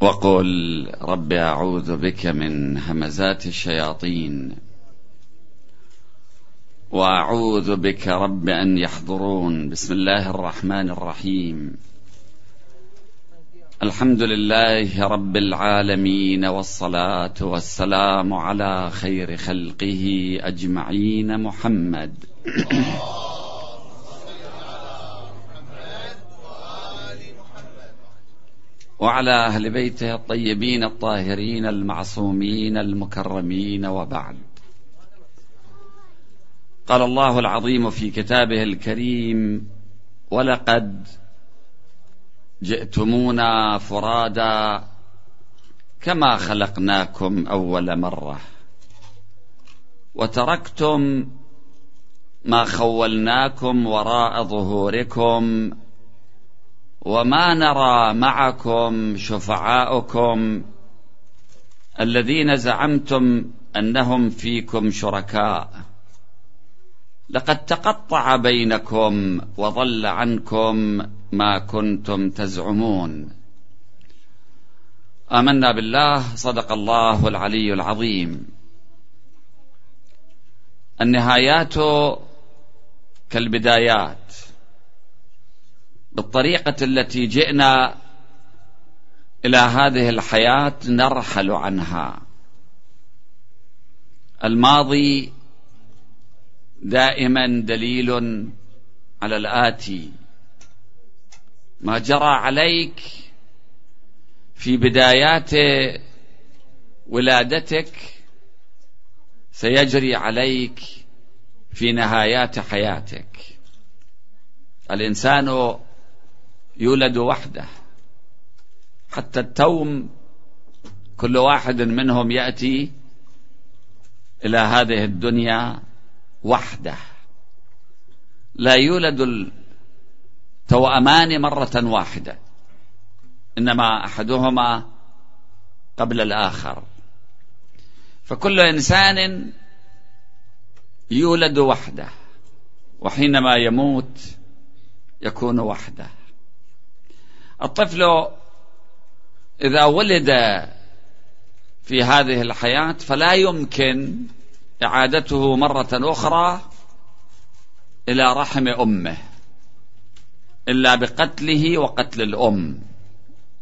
وقل رب أعوذ بك من همزات الشياطين وأعوذ بك رب أن يحضرون. بسم الله الرحمن الرحيم. الحمد لله رب العالمين والصلاة والسلام على خير خلقه أجمعين. محمد. وعلى أهل بيته الطيبين الطاهرين المعصومين المكرمين وبعد. قال الله العظيم في كتابه الكريم ولقد جئتمونا فرادا كما خلقناكم أول مرة وتركتم ما خولناكم وراء ظهوركم وما نرى معكم شفعاؤكم الذين زعمتم أنهم فيكم شركاء. لقد تقطع بينكم وضل عنكم ما كنتم تزعمون. آمنا بالله صدق الله العلي العظيم. النهايات كالبدايات. بالطريقة التي جئنا إلى هذه الحياة نرحل عنها. الماضي دائما دليل على الآتي. ما جرى عليك في بدايات ولادتك سيجري عليك في نهايات حياتك. الإنسان يولد وحده. حتى التوم كل واحد منهم يأتي إلى هذه الدنيا وحده. لا يولد التوأمان مرة واحدة إنما أحدهما قبل الآخر. فكل إنسان يولد وحده وحينما يموت يكون وحده. الطفل إذا ولد في هذه الحياة فلا يمكن إعادته مرة أخرى إلى رحم أمه إلا بقتله وقتل الأم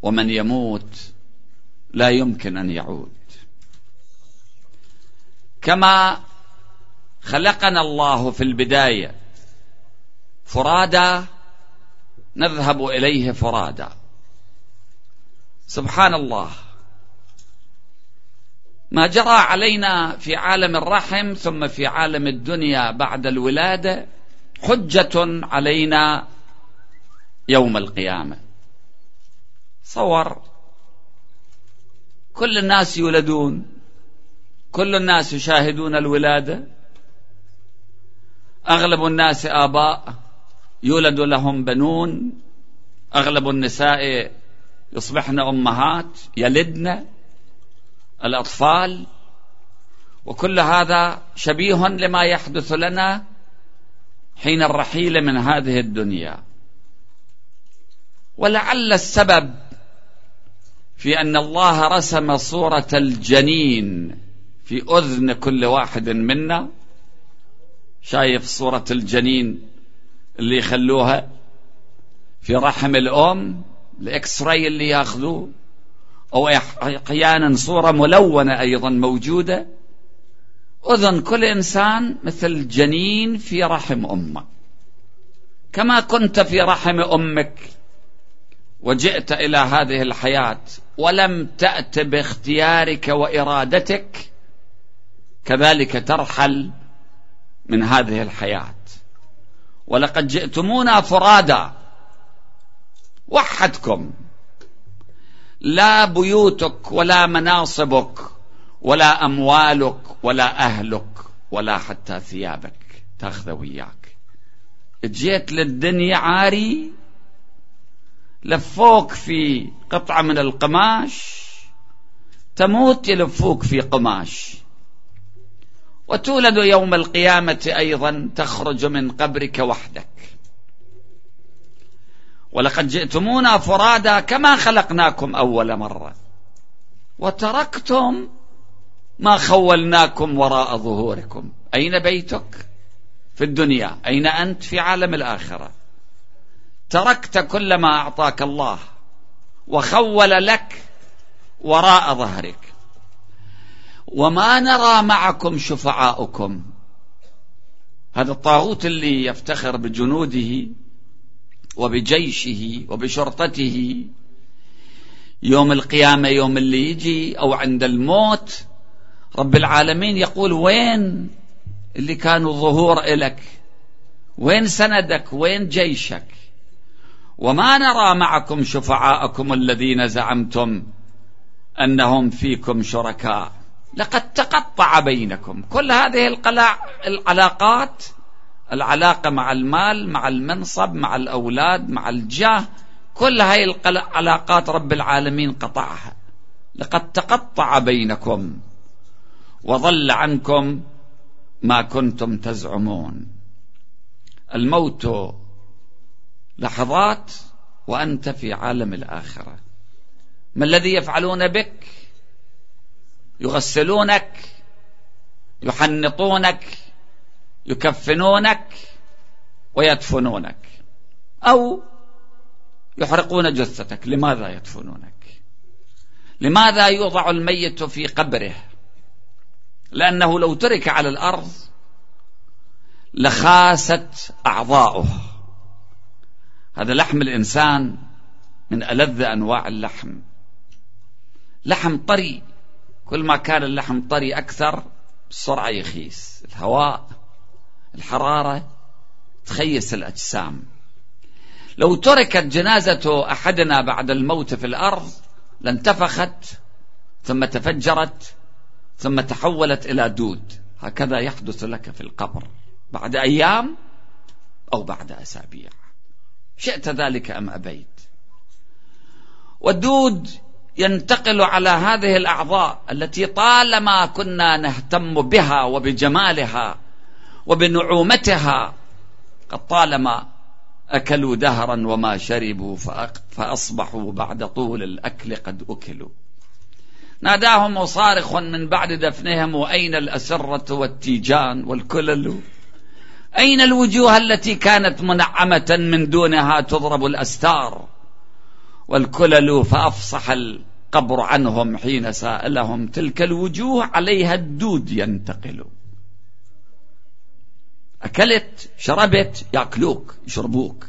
ومن يموت لا يمكن أن يعود. كما خلقنا الله في البداية فرادى نذهب إليه فرادى سبحان الله. ما جرى علينا في عالم الرحم ثم في عالم الدنيا بعد الولادة حجة علينا يوم القيامة. صور. كل الناس يولدون. كل الناس يشاهدون الولادة. أغلب الناس آباء. يولد لهم بنون أغلب النساء يصبحن أمهات يلدن الأطفال. وكل هذا شبيه لما يحدث لنا حين الرحيل من هذه الدنيا. ولعل السبب في أن الله رسم صورة الجنين في أذن كل واحد منا. شايف صورة الجنين؟ اللي يخلوها في رحم الأم الإكس راي اللي ياخذوه أو أحيانا صورة ملونة أيضا موجودة. أذن كل إنسان مثل جنين في رحم أمه كما كنت في رحم أمك وجئت إلى هذه الحياة ولم تأت باختيارك وإرادتك كذلك ترحل من هذه الحياة. ولقد جئتمونا فرادا. وحدكم. لا بيوتك ولا مناصبك ولا أموالك ولا أهلك ولا حتى ثيابك. تأخذ وياك. جيت للدنيا عاري. لفوك في قطعة من القماش. تموت يلفوك في قماش. وتولد يوم القيامة أيضا تخرج من قبرك وحدك. ولقد جئتمونا فرادا كما خلقناكم أول مرة. وتركتم ما خولناكم وراء ظهوركم. أين بيتك؟ في الدنيا. أين أنت؟ في عالم الآخرة. تركت كل ما أعطاك الله وخول لك وراء ظهرك. وما نرى معكم شفعاؤكم. هذا الطاغوت اللي يفتخر بجنوده وبجيشه وبشرطته يوم القيامة يوم اللي يجي أو عند الموت رب العالمين يقول وين اللي كانوا ظهور إلك؟ وين سندك؟ وين جيشك؟ وما نرى معكم شفعاءكم الذين زعمتم أنهم فيكم شركاء. لقد تقطع بينكم. كل هذه العلاقات العلاقة مع المال مع المنصب مع الأولاد مع الجاه كل هذه العلاقات رب العالمين قطعها. لقد تقطع بينكم وضل عنكم ما كنتم تزعمون. الموت لحظات وأنت في عالم الآخرة. ما الذي يفعلون بك؟ يغسلونك يحنطونك يكفنونك ويدفنونك أو يحرقون جثتك لماذا يدفنونك؟ لماذا يوضع الميت في قبره؟ لأنه لو ترك على الأرض لخاست أعضاؤه. هذا لحم الإنسان من ألذ أنواع اللحم. لحم طري. كل ما كان اللحم طري أكثر بسرعة يخيس. الهواء الحرارة تخيس الأجسام. لو تركت جنازة أحدنا بعد الموت في الأرض لانتفخت ثم تفجرت ثم تحولت إلى دود. هكذا يحدث لك في القبر. بعد أيام أو بعد أسابيع. شئت ذلك أم أبيت؟ والدود ينتقل على هذه الأعضاء التي طالما كنا نهتم بها وبجمالها وبنعومتها قد طالما أكلوا دهرا وما شربوا فأصبحوا بعد طول الأكل قد أكلوا. ناداهم صارخ من بعد دفنهم أين الأسرة والتيجان والكلل؟ أين الوجوه التي كانت منعمة من دونها تضرب الأستار؟ والكلل فأفصح القبر عنهم حين سألهم تلك الوجوه عليها الدود ينتقل. أكلت شربت يأكلوك يشربوك.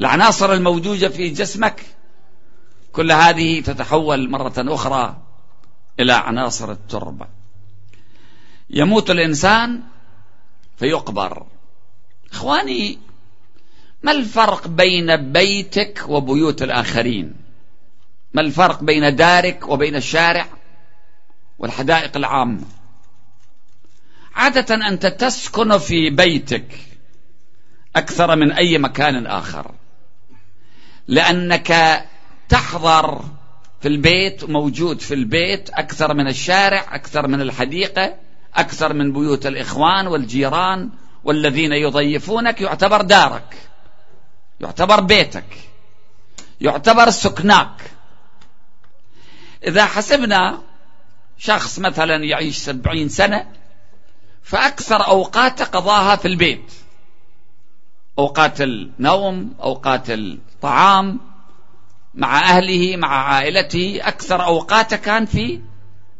العناصر الموجودة في جسمك كل هذه تتحول مرة أخرى إلى عناصر التربة. يموت الإنسان فيقبر. إخواني ما الفرق بين بيتك وبيوت الآخرين؟ ما الفرق بين دارك وبين الشارع والحدائق العامة؟ عادة أنت تسكن في بيتك أكثر من أي مكان آخر لأنك تحضر في البيت موجود في البيت أكثر من الشارع أكثر من الحديقة أكثر من بيوت الإخوان والجيران والذين يضيفونك يعتبر دارك. يعتبر بيتك يعتبر سكناك. إذا حسبنا شخص مثلا يعيش سبعين سنة فأكثر أوقاته قضاها في البيت. أوقات النوم أوقات الطعام مع أهله مع عائلته أكثر أوقاته كان في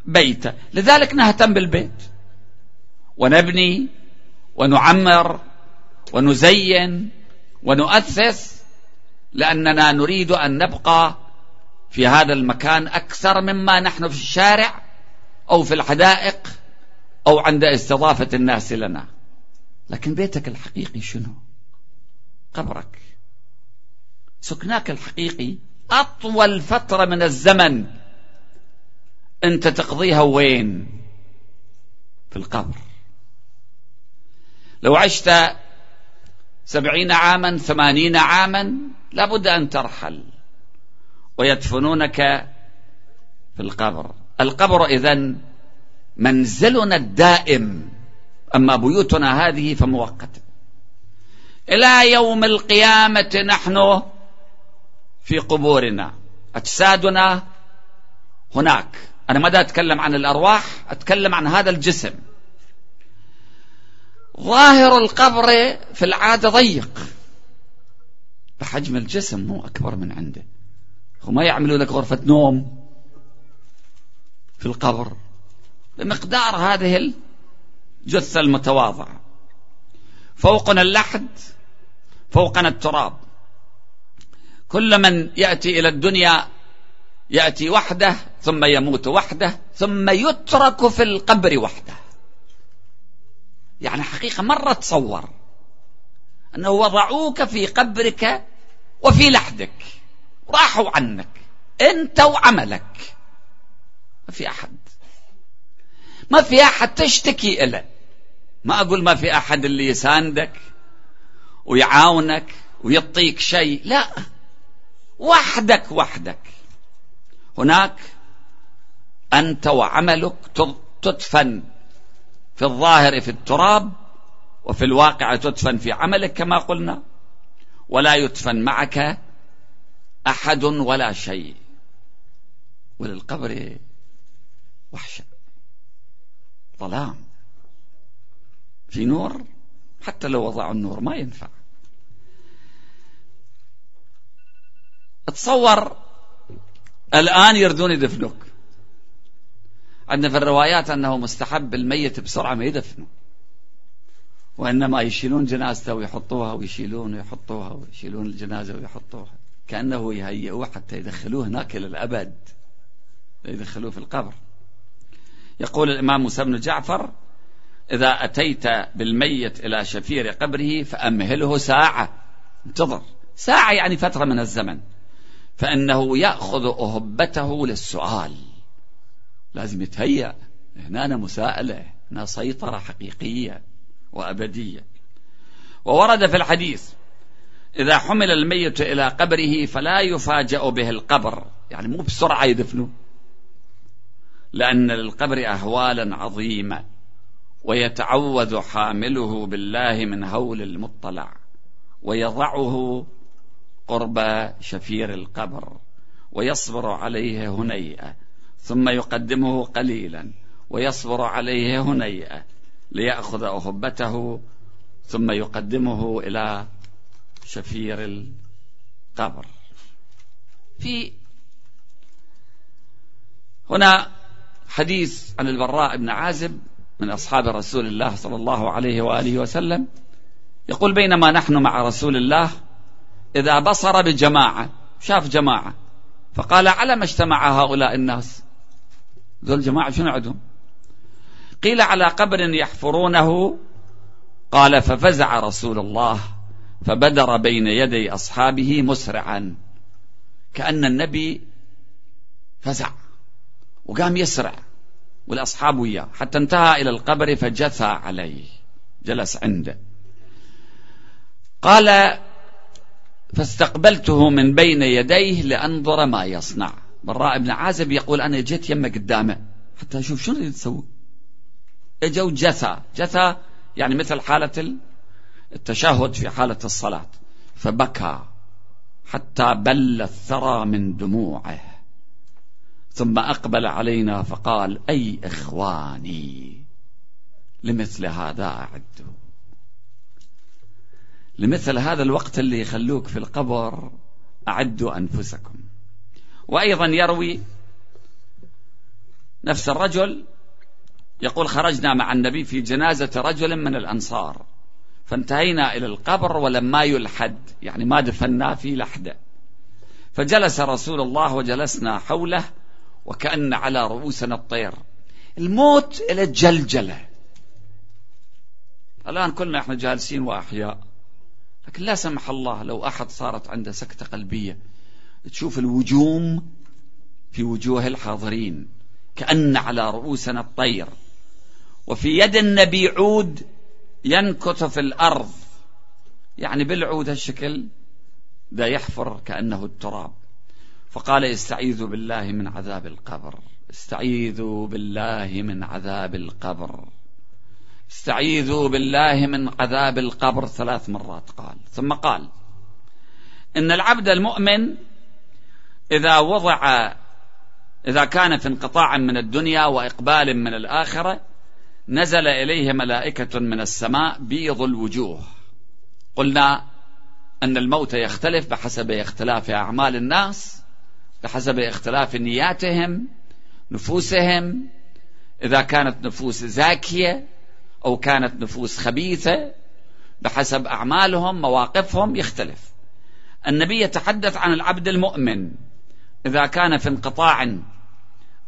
بيته. لذلك نهتم بالبيت. ونبني ونعمر ونزين ونؤثث لأننا نريد أن نبقى في هذا المكان أكثر مما نحن في الشارع أو في الحدائق أو عند استضافة الناس لنا. لكن بيتك الحقيقي شنو؟ قبرك. سكناك الحقيقي أطول فترة من الزمن. أنت تقضيها وين؟ في القبر. لو عشت سبعين عاما ثمانين عاما لابد أن ترحل. ويدفنونك في القبر. القبر إذن منزلنا الدائم. أما بيوتنا هذه فمؤقتة. إلى يوم القيامة نحن في قبورنا. أجسادنا هناك. أنا ما أتكلم عن الأرواح؟ أتكلم عن هذا الجسم. ظاهر القبر في العادة ضيق. بحجم الجسم مو أكبر من عنده. وما يعملوا لك غرفة نوم في القبر. بمقدار هذه الجثة المتواضعة فوقنا اللحد فوقنا التراب. كل من يأتي إلى الدنيا يأتي وحده ثم يموت وحده ثم يترك في القبر وحده. يعني حقيقة مرة تصور أنه وضعوك في قبرك وفي لحدك راحوا عنك أنت وعملك. ما في أحد. ما في أحد تشتكي إليه ما أقول ما في أحد اللي يساندك ويعاونك ويعطيك شيء لا. وحدك وحدك. هناك أنت وعملك تدفن. في الظاهر في التراب وفي الواقع تدفن في عملك كما قلنا ولا يدفن معك أحد ولا شيء. وللقبر وحشة ظلام. في نور حتى لو وضعوا النور ما ينفع. تصور الآن يردون يدفنوك. عندنا في الروايات أنه مستحب الميت بسرعة ما يدفنوا. وإنما يشيلون جنازته ويحطوها ويشيلون ويحطوها ويشيلون الجنازة ويحطوها. كأنه يهيئوه حتى يدخلوه هناك إلى الأبد. يدخلوه في القبر. يقول الإمام موسى بن جعفر إذا أتيت بالميت إلى شفير قبره فأمهله ساعة. انتظر. ساعة يعني فترة من الزمن. فإنه يأخذ أهبته للسؤال. لازم يتهيأ هنا مساءلة هنا سيطرة حقيقية وأبدية. وورد في الحديث إذا حمل الميت إلى قبره فلا يفاجأ به القبر. يعني مو بسرعة يدفنه. لأن للقبر أهوالا عظيمة ويتعوذ حامله بالله من هول المطلع ويضعه قرب شفير القبر ويصبر عليه هنيئة ثم يقدمه قليلا ويصبر عليه هنيئة ليأخذ أهبته ثم يقدمه إلى شفير القبر. في هنا حديث عن البراء بن عازب من أصحاب رسول الله صلى الله عليه وآله وسلم يقول بينما نحن مع رسول الله إذا بصر بجماعة شاف جماعة فقال على ما اجتمع هؤلاء الناس؟ ذول جماعة شنو عندهم؟ قيل على قبر يحفرونه. قال ففزع رسول الله فبدر بين يدي أصحابه مسرعا. كأن النبي فزع وقام يسرع والأصحاب وياه. حتى انتهى إلى القبر فجثى عليه جلس عنده. قال فاستقبلته من بين يديه لأنظر ما يصنع. براء بن عازب يقول أنا جيت يمه قدامه. حتى أشوف شنو يسوي اجوا جثى جثى يعني مثل حالة التشهد في حالة الصلاة. فبكى حتى بل الثرى من دموعه. ثم أقبل علينا فقال أي إخواني لمثل هذا أعدوا لمثل هذا الوقت اللي يخلوك في القبر أعدوا أنفسكم. وأيضا يروي نفس الرجل يقول خرجنا مع النبي في جنازة رجل من الأنصار فانتهينا إلى القبر ولما يلحد يعني ما دفنا في لحدة. فجلس رسول الله وجلسنا حوله وكأن على رؤوسنا الطير. الموت إلى الجلجلة. الآن كلنا إحنا جالسين وأحياء لكن لا سمح الله لو أحد صارت عنده سكتة قلبية. تشوف الوجوم في وجوه الحاضرين كأن على رؤوسنا الطير. وفي يد النبي عود ينكت في الأرض. يعني بالعود هالشكل ذا يحفر كأنه التراب. فقال استعيذوا بالله من عذاب القبر. استعيذوا بالله من عذاب القبر. استعيذوا بالله من عذاب القبر ثلاث مرات قال. ثم قال إن العبد المؤمن إذا وضع إذا كان في انقطاع من الدنيا وإقبال من الآخرة نزل إليه ملائكة من السماء بيض الوجوه. قلنا أن الموت يختلف بحسب اختلاف أعمال الناس بحسب اختلاف نياتهم نفوسهم. إذا كانت نفوس زاكية أو كانت نفوس خبيثة بحسب أعمالهم مواقفهم يختلف. النبي يتحدث عن العبد المؤمن. إذا كان في انقطاع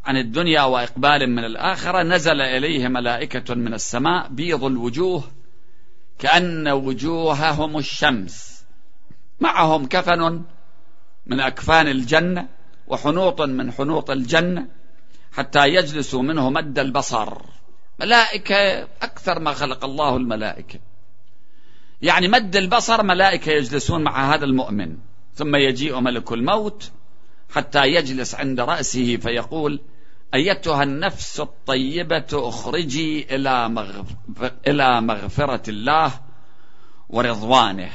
عن الدنيا وإقبال من الآخرة نزل إليه ملائكة من السماء بيض الوجوه كأن وجوههم الشمس. معهم كفن من أكفان الجنة وحنوط من حنوط الجنة حتى يجلسوا منه مد البصر. ملائكة أكثر ما خلق الله الملائكة. يعني مد البصر ملائكة يجلسون مع هذا المؤمن ثم يجيء ملك الموت حتى يجلس عند رأسه فيقول أيتها النفس الطيبة أخرجي إلى. إلى مغفرة الله ورضوانه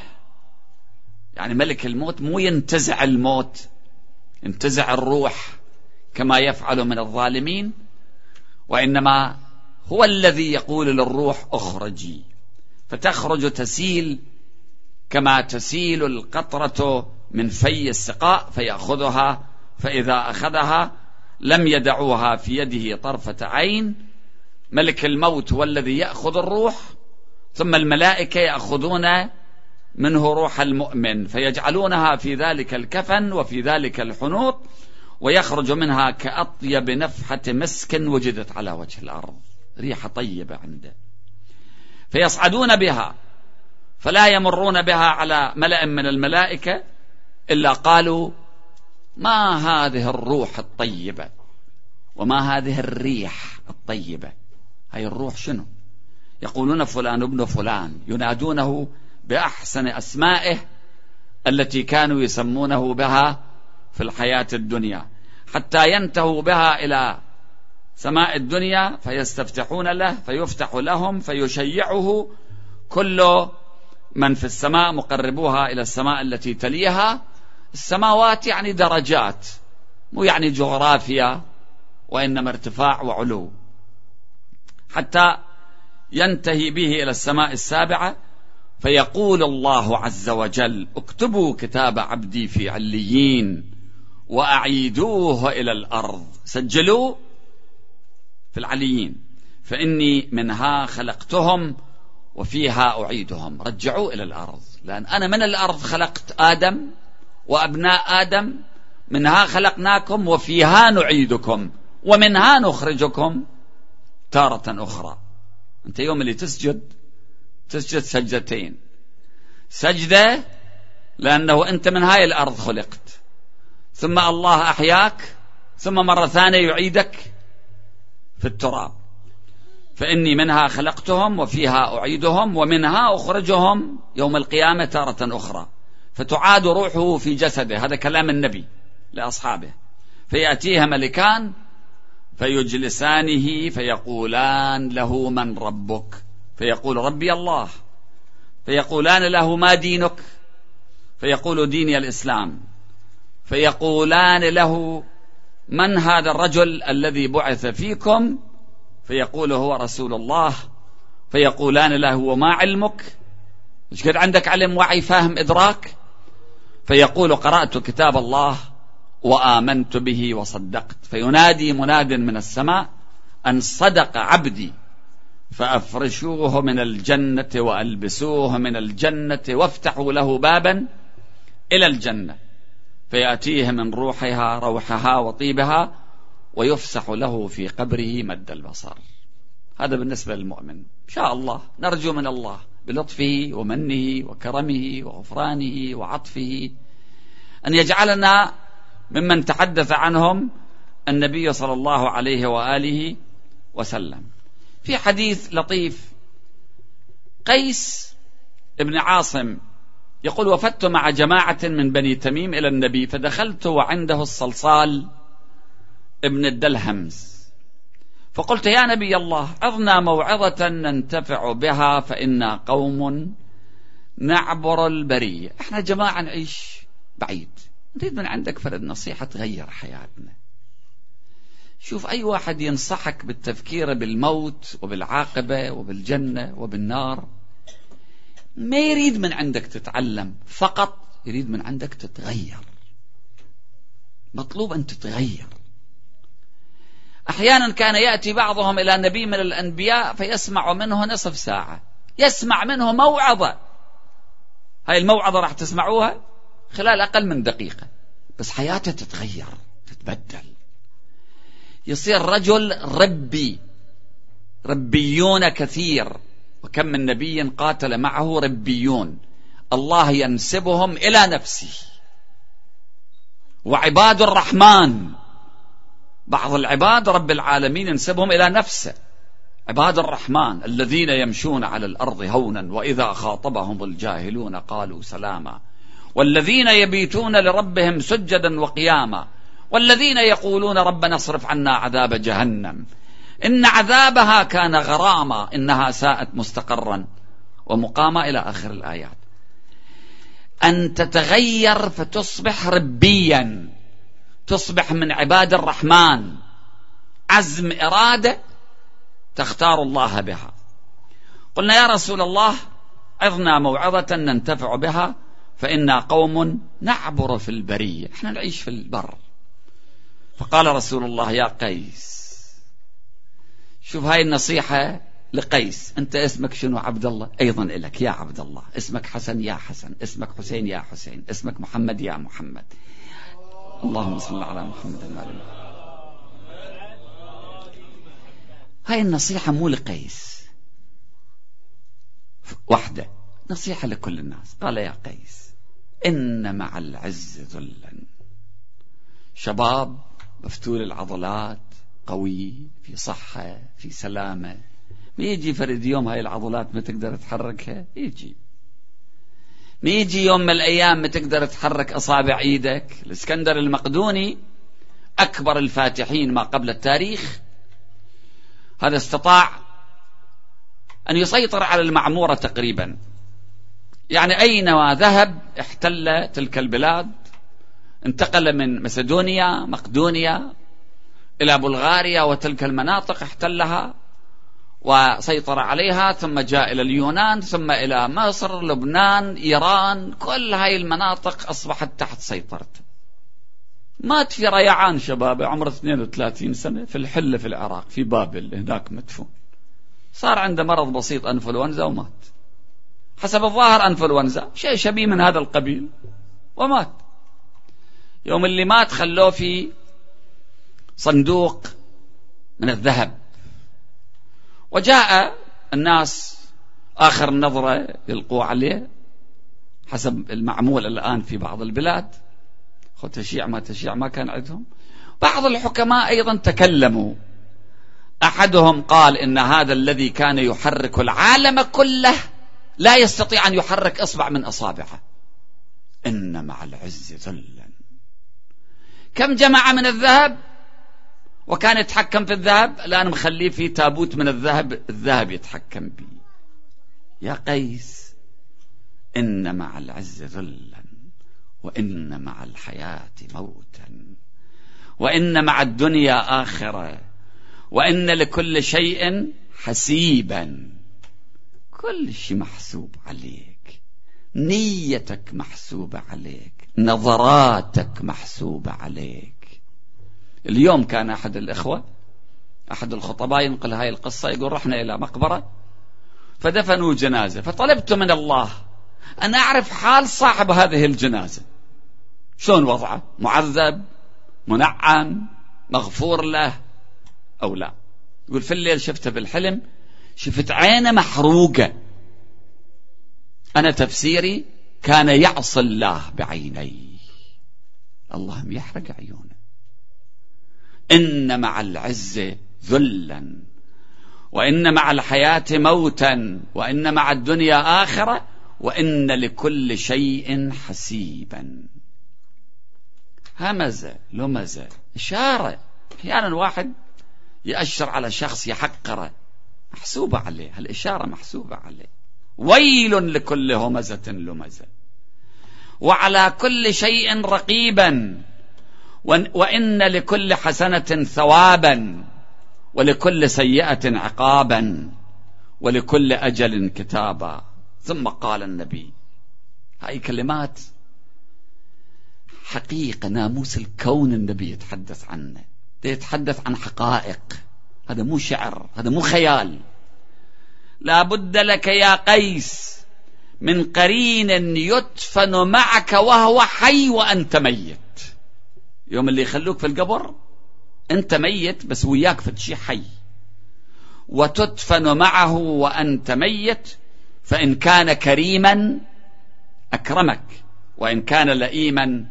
يعني ملك الموت مو ينتزع الموت ينتزع الروح كما يفعل من الظالمين وإنما هو الذي يقول للروح أخرجي فتخرج تسيل كما تسيل القطرة من في السقاء فيأخذها فإذا أخذها لم يدعوها في يده طرفة عين ملك الموت هو الذي يأخذ الروح ثم الملائكة يأخذون منه روح المؤمن فيجعلونها في ذلك الكفن وفي ذلك الحنوط ويخرج منها كأطيب نفحة مسك وجدت على وجه الأرض ريحة طيبة عنده. فيصعدون بها فلا يمرون بها على ملأ من الملائكة إلا قالوا ما هذه الروح الطيبة؟ وما هذه الريح الطيبة؟ هاي الروح شنو؟ يقولون فلان ابن فلان ينادونه بأحسن أسمائه التي كانوا يسمونه بها في الحياة الدنيا. حتى ينتهوا بها إلى سماء الدنيا فيستفتحون له فيفتح لهم فيشيعه كل من في السماء مقربوها إلى السماء التي تليها. السماوات يعني درجات مو يعني جغرافيا وإنما ارتفاع وعلو. حتى ينتهي به إلى السماء السابعة فيقول الله عز وجل اكتبوا كتاب عبدي في عليين وأعيدوه إلى الأرض. سجلوا في العليين. فإني منها خلقتهم وفيها أعيدهم. رجعوا إلى الأرض. لأن أنا من الأرض خلقت آدم وأبناء آدم منها خلقناكم وفيها نعيدكم ومنها نخرجكم تارة أخرى. أنت يوم اللي تسجد تسجد سجدتين. سجدة لأنه أنت من هاي الأرض خلقت. ثم الله أحياك ثم مرة ثانية يعيدك في التراب. فإني منها خلقتهم وفيها أعيدهم ومنها أخرجهم يوم القيامة تارة أخرى. فتعاد روحه في جسده. هذا كلام النبي لأصحابه. فيأتيها ملكان فيجلسانه فيقولان له من ربك. فيقول ربي الله. فيقولان له ما دينك. فيقول ديني الإسلام. فيقولان له من هذا الرجل الذي بعث فيكم. فيقول هو رسول الله. فيقولان له وما علمك. إيش قد عندك علم وعي فهم إدراك؟ فيقول قرأت كتاب الله وآمنت به وصدقت. فينادي مناد من السماء أن صدق عبدي فأفرشوه من الجنة وألبسوه من الجنة وافتحوا له بابا إلى الجنة. فيأتيه من روحها روحها وطيبها ويفسح له في قبره مد البصر. هذا بالنسبة للمؤمن. إن شاء الله نرجو من الله بلطفه ومنه وكرمه وغفرانه وعطفه أن يجعلنا ممن تحدث عنهم النبي صلى الله عليه وآله وسلم. في حديث لطيف قيس ابن عاصم يقول وفدت مع جماعة من بني تميم إلى النبي فدخلت وعنده الصلصال ابن الدلهمز. فقلت يا نبي الله عظنا موعظة ننتفع بها فإنا قوم نعبر البرية. إحنا جماعة نعيش بعيد. نريد من عندك فرد نصيحة تغير حياتنا. شوف أي واحد ينصحك بالتفكير بالموت وبالعاقبة وبالجنة وبالنار ما يريد من عندك تتعلم. فقط يريد من عندك تتغير. مطلوب أن تتغير. أحيانا كان يأتي بعضهم إلى نبي من الأنبياء فيسمع منه نصف ساعة. يسمع منه موعظة. هاي الموعظة راح تسمعوها خلال أقل من دقيقة. بس حياته تتغير تتبدل. يصير رجل ربي ربيون كثير. وكم من نبي قاتل معه ربيون. الله ينسبهم إلى نفسه. وعباد الرحمن بعض العباد رب العالمين ينسبهم إلى نفسه عباد الرحمن الذين يمشون على الأرض هونا وإذا خاطبهم الجاهلون قالوا سلاما. والذين يبيتون لربهم سجدا وقياما. والذين يقولون ربنا اصرف عنا عذاب جهنم. إن عذابها كان غراما إنها ساءت مستقرا. ومقاما إلى آخر الآيات. أن تتغير فتصبح ربيا. تصبح من عباد الرحمن. عزم إرادة تختار الله بها. قلنا يا رسول الله عظنا موعظة ننتفع بها فإنا قوم نعبر في البرية. إحنا نعيش في البر. فقال رسول الله يا قيس شوف هاي النصيحة لقيس. أنت اسمك شنو؟ عبد الله أيضا لك يا عبد الله اسمك حسن يا حسن. اسمك حسين يا حسين. اسمك محمد يا محمد. اللهم صل على محمد وعلى هاي النصيحة مو لقيس. وحدة. نصيحة لكل الناس. قال يا قيس إن مع العز ذلا. شباب مفتول العضلات قوي في صحة في سلامة. ما يجي فرد يوم هاي العضلات ما تقدر تحركها يجي. ما يجي يوم من الأيام تقدر تحرك أصابع إيدك. الإسكندر المقدوني أكبر الفاتحين ما قبل التاريخ. هذا استطاع أن يسيطر على المعمورة تقريبا. يعني أينما ذهب احتل تلك البلاد انتقل من مسدونيا مقدونيا إلى بلغاريا وتلك المناطق احتلها. وسيطر عليها ثم جاء إلى اليونان ثم إلى مصر لبنان إيران كل هاي المناطق أصبحت تحت سيطرته مات في ريعان شباب عمره 32 سنة في الحلة في العراق في بابل هناك مدفون. صار عنده مرض بسيط أنفلونزا ومات. حسب الظاهر أنفلونزا شيء شبيه من هذا القبيل ومات. يوم اللي مات خلوه في صندوق من الذهب. وجاء الناس آخر نظرة يلقوا عليه حسب المعمول الآن في بعض البلاد. تشيع ما تشيع ما كان عندهم. بعض الحكماء أيضا تكلموا. أحدهم قال إن هذا الذي كان يحرك العالم كله لا يستطيع أن يحرك إصبع من أصابعه. إن مع العز ذلا. كم جمع من الذهب؟ وكان يتحكم في الذهب؟ الآن مخليه في تابوت من الذهب. الذهب يتحكم به يا قيس إن مع العز ذلا وإن مع الحياة موتا وإن مع الدنيا آخرة وإن لكل شيء حسيبا. كل شيء محسوب عليك. نيتك محسوبة عليك. نظراتك محسوبة عليك. اليوم كان أحد الإخوة أحد الخطباء ينقل هاي القصة يقول رحنا إلى مقبرة فدفنوا جنازة فطلبت من الله أن أعرف حال صاحب هذه الجنازة. شلون وضعه؟ معذب منعم مغفور له أو لا؟ يقول في الليل شفته بالحلم شفت عينه محروقة. أنا تفسيري كان يعصي الله بعينيه. اللهم يحرق عيونه. إن مع العز ذلا وإن مع الحياة موتا وإن مع الدنيا آخرة وإن لكل شيء حسيبا. همزة لمزة إشارة. أحيانا واحد يأشر على شخص يحقره. محسوبة عليه الإشارة محسوبة عليه. ويل لكل همزة لمزة. وعلى كل شيء رقيبا. وإن لكل حسنة ثوابا ولكل سيئة عقابا ولكل أجل كتابا. ثم قال النبي هاي كلمات حقيقة ناموس الكون النبي يتحدث عنه. يتحدث عن حقائق. هذا مو شعر هذا مو خيال. لا بد لك يا قيس من قرين يدفن معك وهو حي وأنت ميت. يوم اللي يخلوك في القبر أنت ميت بس وياك في شيء حي. وتدفن معه وأنت ميت فإن كان كريما أكرمك وإن كان لئيما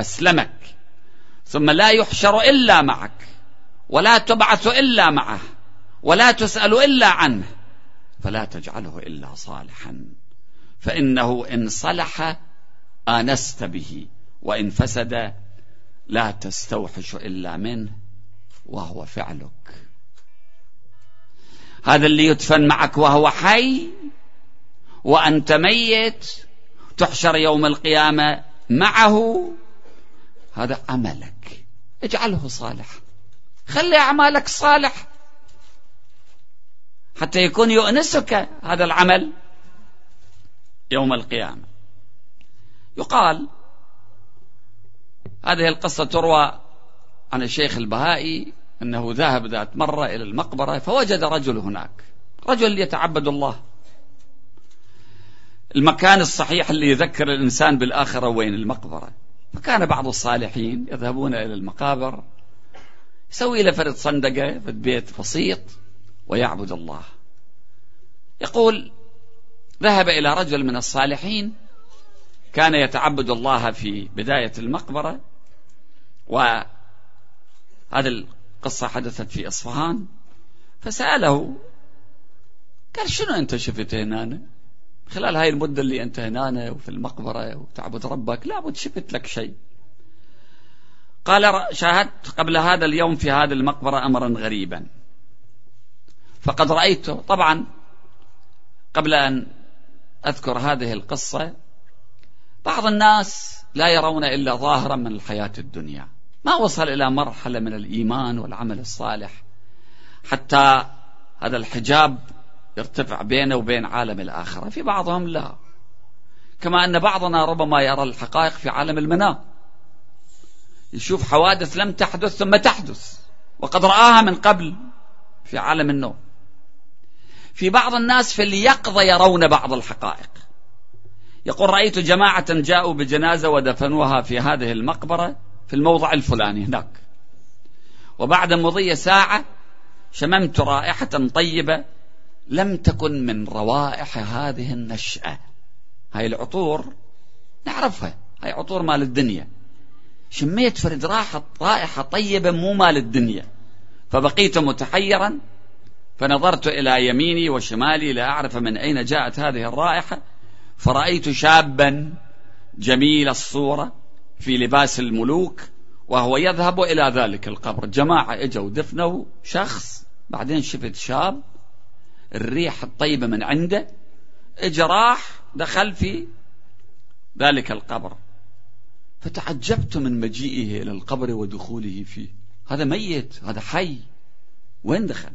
أسلمك. ثم لا يحشر إلا معك ولا تبعث إلا معه ولا تسأل إلا عنه فلا تجعله إلا صالحا. فإنه إن صلح آنست به وإن فسد لا تستوحش إلا منه وهو فعلك. هذا اللي يدفن معك وهو حي وأنت ميت تحشر يوم القيامة معه هذا عملك. اجعله صالح خلي أعمالك صالح. حتى يكون يؤنسك هذا العمل يوم القيامة. يقال هذه القصة تروى عن الشيخ البهائي أنه ذهب ذات مرة إلى المقبرة فوجد رجل هناك رجل يتعبد الله. المكان الصحيح اللي يذكر الإنسان بالآخرة وين؟ المقبرة. فكان بعض الصالحين يذهبون إلى المقابر يسوي له فرد صندقة في بيت بسيط ويعبد الله. يقول ذهب إلى رجل من الصالحين كان يتعبد الله في بداية المقبرة وهذا القصة حدثت في إصفهان فسأله قال شنو أنت شفت هنا خلال هاي المدة اللي أنت هنا وفي المقبرة وتعبد ربك لابد شفت لك شيء. قال شاهدت قبل هذا اليوم في هذه المقبرة أمرا غريبا. فقد رأيته طبعا قبل أن أذكر هذه القصة بعض الناس لا يرون إلا ظاهرا من الحياة الدنيا. ما وصل إلى مرحلة من الإيمان والعمل الصالح. حتى هذا الحجاب يرتفع بينه وبين عالم الآخرة. في بعضهم لا. كما أن بعضنا ربما يرى الحقائق في عالم المنام. يشوف حوادث لم تحدث ثم تحدث. وقد رآها من قبل في عالم النوم. في بعض الناس في اليقظة يرون بعض الحقائق. يقول رأيت جماعة جاءوا بجنازة ودفنوها في هذه المقبرة. في الموضع الفلاني هناك. وبعد مضي ساعة شممت رائحة طيبة لم تكن من روائح هذه النشأة. هاي العطور نعرفها. هاي عطور مال الدنيا. شميت فرد راحة رائحة طيبة مو مال الدنيا. فبقيت متحيرا فنظرت إلى يميني وشمالي لأعرف من أين جاءت هذه الرائحة فرأيت شابا جميل الصورة في لباس الملوك وهو يذهب إلى ذلك القبر. جماعة إجوا دفنوا شخص بعدين شفت شاب الريح الطيبة من عنده اجى راح دخل في ذلك القبر. فتعجبت من مجيئه إلى القبر ودخوله فيه. هذا ميت هذا حي. وين دخل؟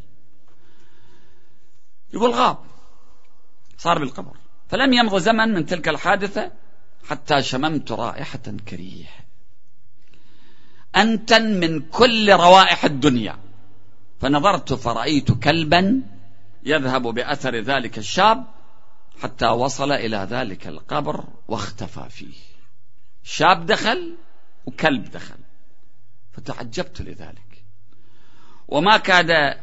يقول غاب صار بالقبر. فلم يمض زمن من تلك الحادثة حتى شممت رائحة كريهة أنتن من كل روائح الدنيا. فنظرت فرأيت كلبا يذهب بأثر ذلك الشاب حتى وصل إلى ذلك القبر واختفى فيه. شاب دخل وكلب دخل. فتعجبت لذلك. وما كاد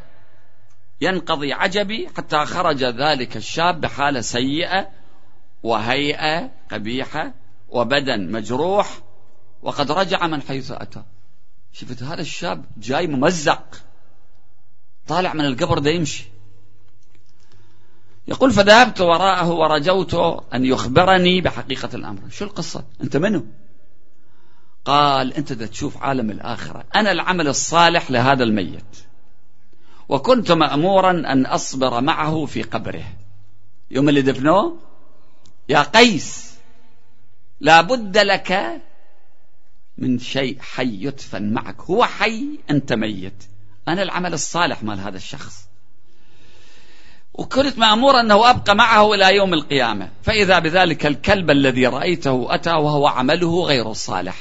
ينقضي عجبي حتى خرج ذلك الشاب بحالة سيئة وهيئة قبيحة وبدن مجروح وقد رجع من حيث أتى. شفت؟ هذا الشاب جاي ممزق. طالع من القبر ده يمشي. يقول فذهبت وراءه ورجوت أن يخبرني بحقيقة الأمر. شو القصة؟ أنت منه قال أنت ده تشوف عالم الآخرة. أنا العمل الصالح لهذا الميت. وكنت مأمورا أن أصبر معه في قبره. يوم اللي دفنوه؟ يا قيس لا بد لك من شيء حي يدفن معك. هو حي أنت ميت. أنا العمل الصالح مال هذا الشخص. وكنت مأمور أنه أبقى معه إلى يوم القيامة. فإذا بذلك الكلب الذي رأيته أتى وهو عمله غير الصالح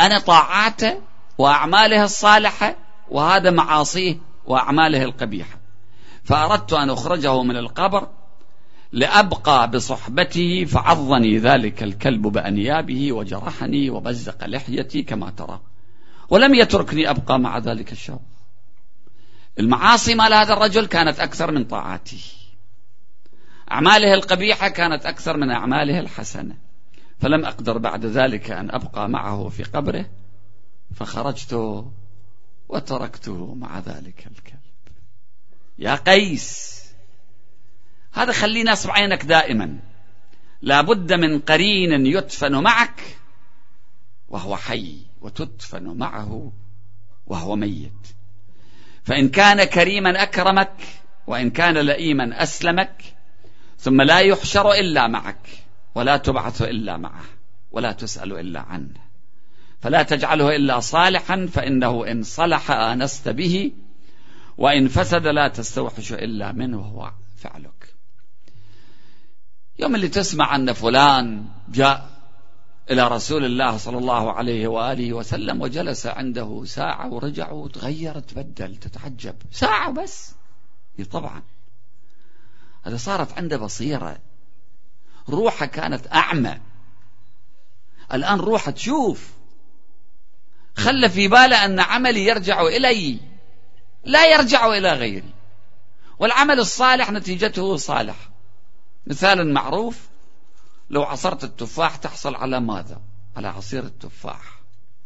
أنا طاعاته وأعماله الصالحة وهذا معاصيه وأعماله القبيحة. فأردت أن أخرجه من القبر لأبقى بصحبته فعضني ذلك الكلب بأنيابه وجرحني ومزق لحيتي كما ترى. ولم يتركني أبقى مع ذلك الشاب المعاصي مال هذا الرجل كانت أكثر من طاعاته أعماله القبيحة كانت أكثر من أعماله الحسنة. فلم أقدر بعد ذلك أن أبقى معه في قبره فخرجت وتركته مع ذلك الكلب. يا قيس! هذا خلينا نصب عينك دائما. لابد من قرين يدفن معك وهو حي وتدفن معه وهو ميت. فإن كان كريما أكرمك وإن كان لئيما أسلمك ثم لا يحشر إلا معك ولا تبعث إلا معه ولا تسأل إلا عنه. فلا تجعله إلا صالحا فإنه إن صلح آنست به وإن فسد لا تستوحش إلا منه وهو فعلك. يوم اللي تسمع أن فلان جاء إلى رسول الله صلى الله عليه وآله وسلم وجلس عنده ساعة ورجع وتغير تبدل تتعجب. ساعة بس. طبعا. هذا صارت عنده بصيرة. روحه كانت أعمى. الآن روحه تشوف. خلى في باله أن عملي يرجع إلي. لا يرجع إلى غيري. والعمل الصالح نتيجته صالح. مثال معروف لو عصرت التفاح تحصل على ماذا؟ على عصير التفاح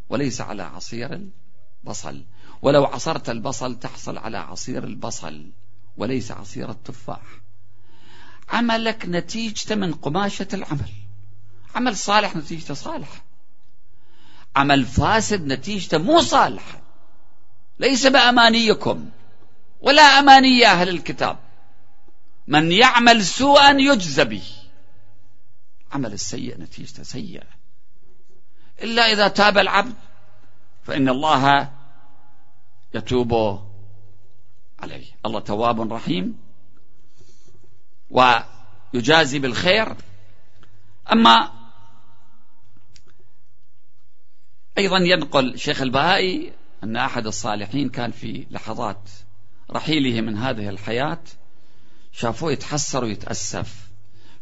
وليس على عصير البصل. ولو عصرت البصل تحصل على عصير البصل وليس عصير التفاح. عملك نتيجته من قماشة العمل. عمل صالح نتيجته صالحة عمل فاسد نتيجته مو صالحة. ليس بأمانيكم ولا أماني أهل الكتاب. من يعمل سوءا يجزى به. عمل السيء نتيجته سيئة. إلا إذا تاب العبد فإن الله يتوب عليه. الله تواب رحيم ويجازي بالخير. أما أيضا ينقل شيخ البهائي أن أحد الصالحين كان في لحظات رحيله من هذه الحياة شافوه يتحسر ويتأسف.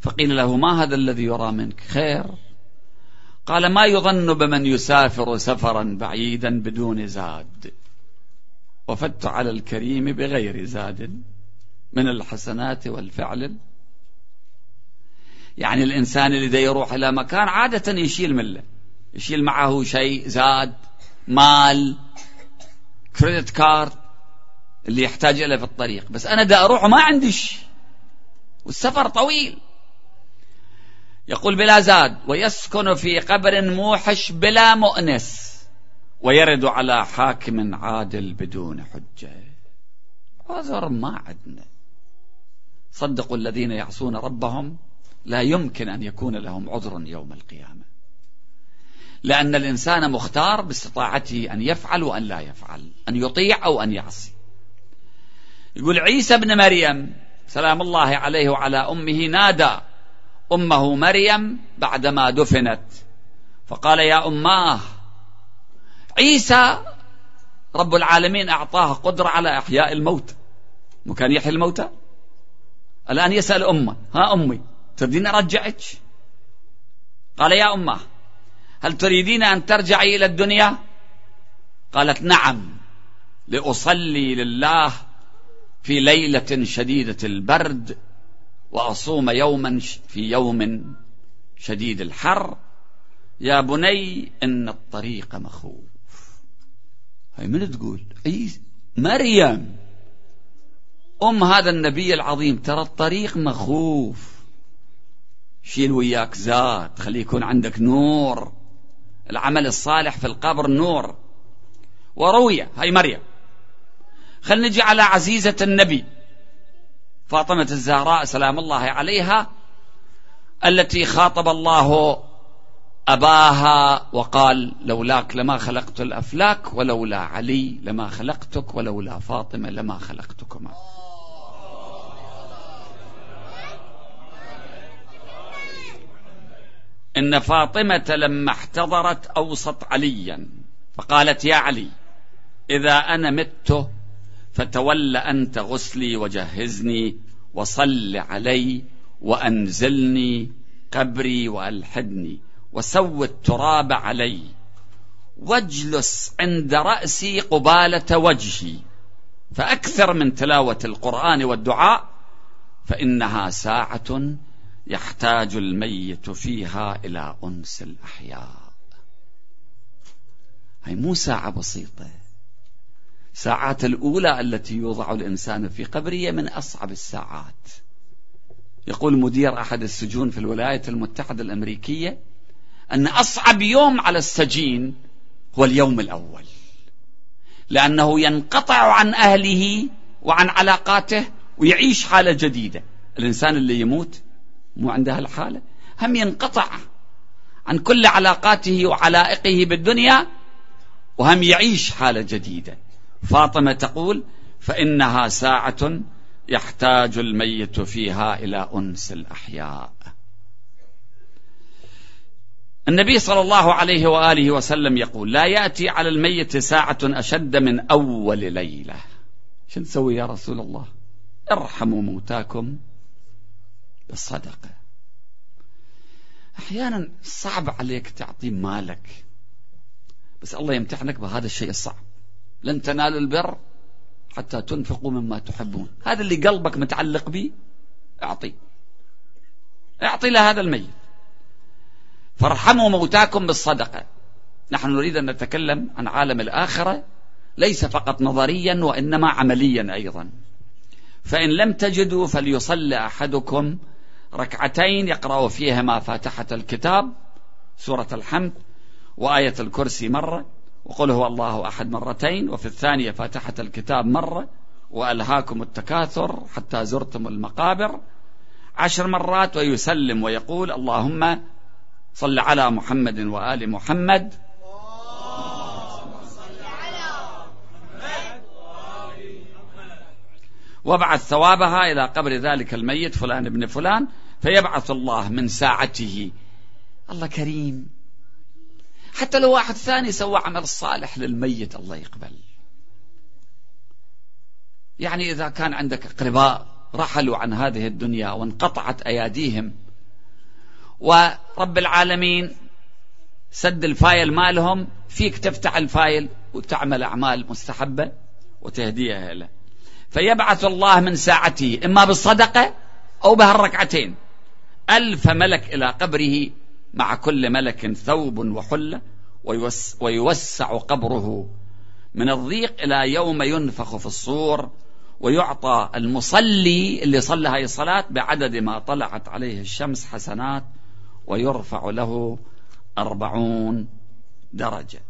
فقيل له ما هذا الذي يرى منك؟ خير. قال ما يظن بمن يسافر سفرا بعيدا بدون زاد. وفدت على الكريم بغير زاد من الحسنات والفعل. يعني الإنسان اللي يروح إلى مكان عادة يشيل منه. يشيل معه شيء زاد مال كريدت كارد اللي يحتاج إليه في الطريق. بس أنا دا أروح وما عنديش والسفر طويل. يقول بلا زاد ويسكن في قبر موحش بلا مؤنس ويرد على حاكم عادل بدون حجة. عذر ما عندنا صدقوا الذين يعصون ربهم لا يمكن أن يكون لهم عذر يوم القيامة. لأن الإنسان مختار باستطاعته أن يفعل وأن لا يفعل أن يطيع أو أن يعصي. يقول عيسى ابن مريم سلام الله عليه وعلى أمه نادى أمه مريم بعدما دفنت. فقال يا أماه عيسى رب العالمين أعطاه قدرة على إحياء الموت. مكان يحيي الموتى الآن يسأل أمه ها أمي تريدين أرجعك؟ قال يا أمه هل تريدين أن ترجعي إلى الدنيا؟ قالت نعم لأصلي لله في ليلة شديدة البرد وأصوم يوما في يوم شديد الحر. يا بني إن الطريق مخوف. هاي من تقول؟ عيسى مريم. أم هذا النبي العظيم ترى الطريق مخوف. شيل وياك زاد خلي يكون عندك نور. العمل الصالح في القبر نور. وروية هاي مريم. خل نجي على عزيزة النبي فاطمة الزهراء سلام الله عليها التي خاطب الله أباها وقال لولاك لما خلقت الأفلاك ولولا علي لما خلقتك ولولا فاطمة لما خلقتكما. إن فاطمة لما احتضرت أوصت عليا فقالت يا علي إذا أنا مت فتول أنت غسلي وجهزني وصل علي وأنزلني قبري وألحدني وسو التراب علي واجلس عند رأسي قبالة وجهي فأكثر من تلاوة القرآن والدعاء فإنها ساعة يحتاج الميت فيها إلى أنس الأحياء. هي مو ساعة بسيطة. ساعات الأولى التي يوضع الإنسان في قبره من أصعب الساعات. يقول مدير أحد السجون في الولايات المتحدة الأمريكية أن أصعب يوم على السجين هو اليوم الأول لأنه ينقطع عن أهله وعن علاقاته ويعيش حالة جديدة. الإنسان اللي يموت مو عنده الحالة هم ينقطع عن كل علاقاته وعلائقه بالدنيا وهم يعيش حالة جديدة. فاطمة تقول فإنها ساعة يحتاج الميت فيها إلى أنس الأحياء. النبي صلى الله عليه وآله وسلم يقول لا يأتي على الميت ساعة أشد من أول ليلة. شو نسوي يا رسول الله؟ ارحموا موتاكم بالصدقة. أحيانا صعب عليك تعطي مالك بس الله يمتحنك بهذا الشيء الصعب. لن تنالوا البر حتى تنفقوا مما تحبون. هذا اللي قلبك متعلق به أعطي. أعطي لهذا الميت. فارحموا موتاكم بالصدقة. نحن نريد أن نتكلم عن عالم الآخرة ليس فقط نظريا وإنما عمليا أيضا. فإن لم تجدوا فليصلي أحدكم ركعتين يقرأ فيهما فاتحة الكتاب سورة الحمد وآية الكرسي مرة. وقل هو الله أحد مرتين وفي الثانية فاتحة الكتاب مرة وألهاكم التكاثر حتى زرتم المقابر عشر مرات ويسلم ويقول اللهم صل على محمد وآل محمد. وابعث ثوابها إلى قبر ذلك الميت فلان ابن فلان فيبعث الله من ساعته. الله كريم. حتى لو واحد ثاني سوى عمل صالح للميت الله يقبل. يعني إذا كان عندك أقرباء رحلوا عن هذه الدنيا وانقطعت أياديهم ورب العالمين سد ال file مالهم فيك تفتح ال file وتعمل أعمال مستحبة وتهديها له. فيبعث الله من ساعته إما بالصدقة أو بهالركعتين. ألف ملك إلى قبره مع كل ملك ثوب وحلة ويوسع قبره من الضيق إلى يوم ينفخ في الصور ويعطى المصلي اللي صلى هذه الصلاة بعدد ما طلعت عليه الشمس حسنات ويرفع له أربعون درجة.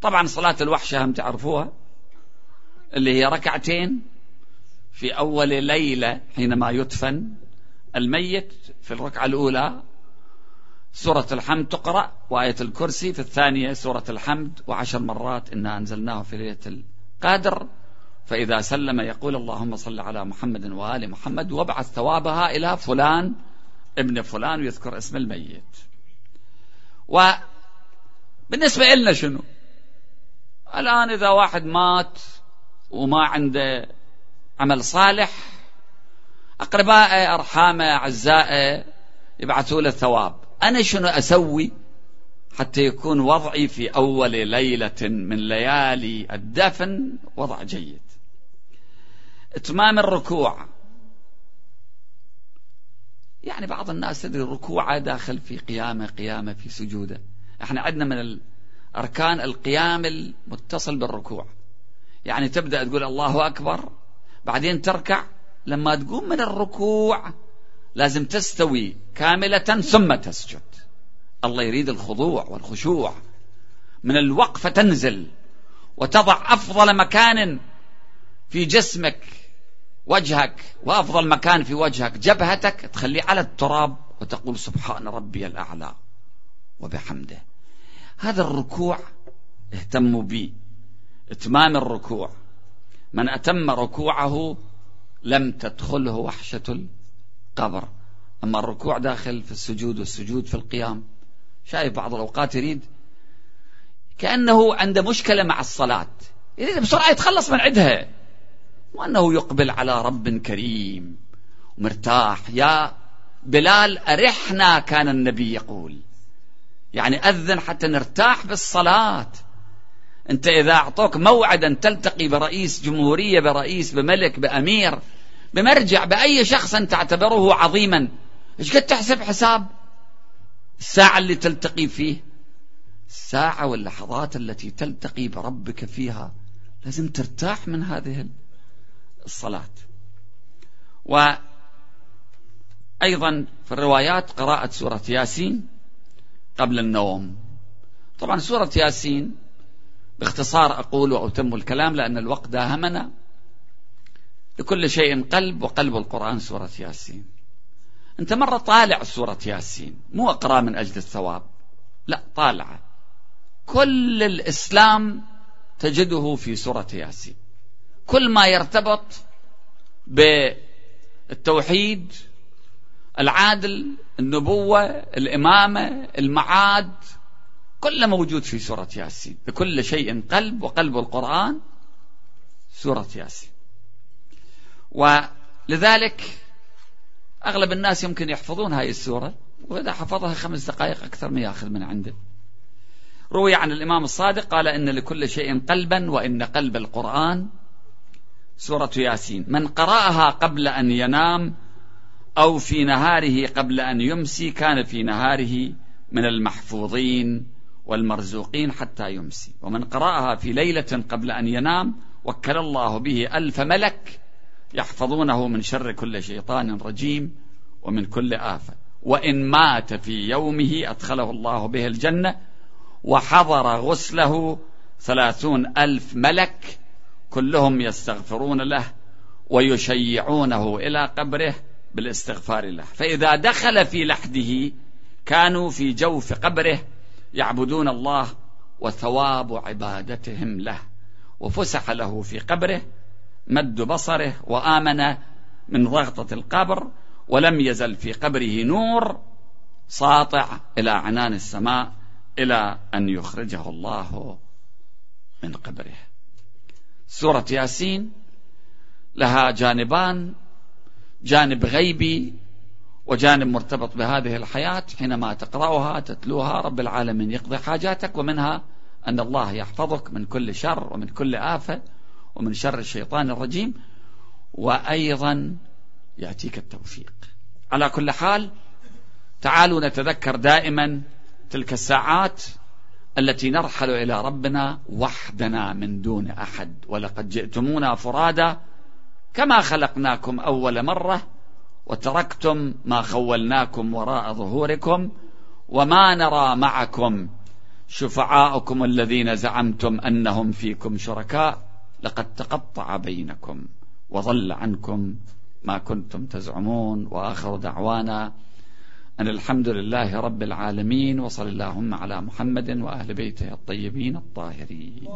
طبعا صلاة الوحشة هم تعرفوها اللي هي ركعتين في أول ليلة حينما يدفن الميت في الركعة الأولى سورة الحمد تقرأ وآية الكرسي في الثانية سورة الحمد وعشر مرات إنا أنزلناه في ليلة القدر. فإذا سلم يقول اللهم صل على محمد وآل محمد وابعث ثوابها إلى فلان ابن فلان ويذكر اسم الميت. وبالنسبة لنا شنو؟ الآن إذا واحد مات وما عنده عمل صالح أقربائه أرحامه أعزائه يبعثوا له ثواب. أنا شنو أسوي حتى يكون وضعي في أول ليلة من ليالي الدفن وضع جيد؟ إتمام الركوع. يعني بعض الناس تدري ركوعه داخل في قيامة قيامة في سجودة. إحنا عندنا من الأركان القيام المتصل بالركوع. يعني تبدأ تقول الله أكبر بعدين تركع. لما تقوم من الركوع لازم تستوي كاملة ثم تسجد. الله يريد الخضوع والخشوع. من الوقفة تنزل وتضع أفضل مكان في جسمك وجهك وأفضل مكان في وجهك جبهتك تخليه على التراب وتقول سبحان ربي الأعلى وبحمده. هذا الركوع اهتموا به إتمام الركوع. من أتم ركوعه لم تدخله وحشة القبر أما الركوع داخل في السجود والسجود في القيام شايف بعض الأوقات يريد كأنه عنده مشكلة مع الصلاة يريد بسرعة يتخلص من عندها. وأنه يقبل على رب كريم ومرتاح. يا بلال أرحنا كان النبي يقول. يعني أذن حتى نرتاح بالصلاة. أنت إذا أعطوك موعدا تلتقي برئيس جمهورية برئيس بملك بأمير بمرجع بأي شخص تعتبره عظيما. إيش قد تحسب حساب؟ الساعة اللي تلتقي فيه. الساعة واللحظات التي تلتقي بربك فيها. لازم ترتاح من هذه الصلاة. وأيضا في الروايات قراءة سورة ياسين قبل النوم. طبعا سورة ياسين باختصار أقول وأتم الكلام لأن الوقت داهمنا. لكل شيء قلب وقلب القرآن سورة ياسين. أنت مرة طالع سورة ياسين مو أقرأ من أجل الثواب. لا طالعة. كل الإسلام تجده في سورة ياسين. كل ما يرتبط بالتوحيد العادل النبوة الإمامة المعاد كله موجود في سورة ياسين. بكل شيء قلب وقلب القرآن سورة ياسين. ولذلك أغلب الناس يمكن يحفظون هاي السورة وإذا حفظها خمس دقائق أكثر ما يأخذ من عنده. روي عن الإمام الصادق قال إن لكل شيء قلبا وإن قلب القرآن سورة ياسين. من قرأها قبل أن ينام أو في نهاره قبل أن يمسي كان في نهاره من المحفوظين والمرزوقين حتى يمسي. ومن قرأها في ليلة قبل أن ينام وكل الله به ألف ملك يحفظونه من شر كل شيطان رجيم ومن كل آفة. وإن مات في يومه أدخله الله به الجنة وحضر غسله ثلاثون ألف ملك كلهم يستغفرون له ويشيعونه إلى قبره بالاستغفار له. فإذا دخل في لحده كانوا في جوف قبره يعبدون الله وثواب عبادتهم له. وفسح له في قبره مد بصره وآمن من ضغطة القبر ولم يزل في قبره نور ساطع إلى عنان السماء إلى أن يخرجه الله من قبره. سورة ياسين لها جانبان جانب غيبي وجانب مرتبط بهذه الحياة. حينما تقرأها تتلوها رب العالمين يقضي حاجاتك ومنها أن الله يحفظك من كل شر ومن كل آفة. ومن شر الشيطان الرجيم وأيضا يأتيك التوفيق. على كل حال تعالوا نتذكر دائما تلك الساعات التي نرحل إلى ربنا وحدنا من دون أحد. ولقد جئتمونا فرادا كما خلقناكم أول مرة وتركتم ما خولناكم وراء ظهوركم وما نرى معكم شفعاءكم الذين زعمتم أنهم فيكم شركاء. لقد تقطع بينكم وضل عنكم ما كنتم تزعمون وآخر دعوانا أن الحمد لله رب العالمين وصل اللهم على محمد وأهل بيته الطيبين الطاهرين.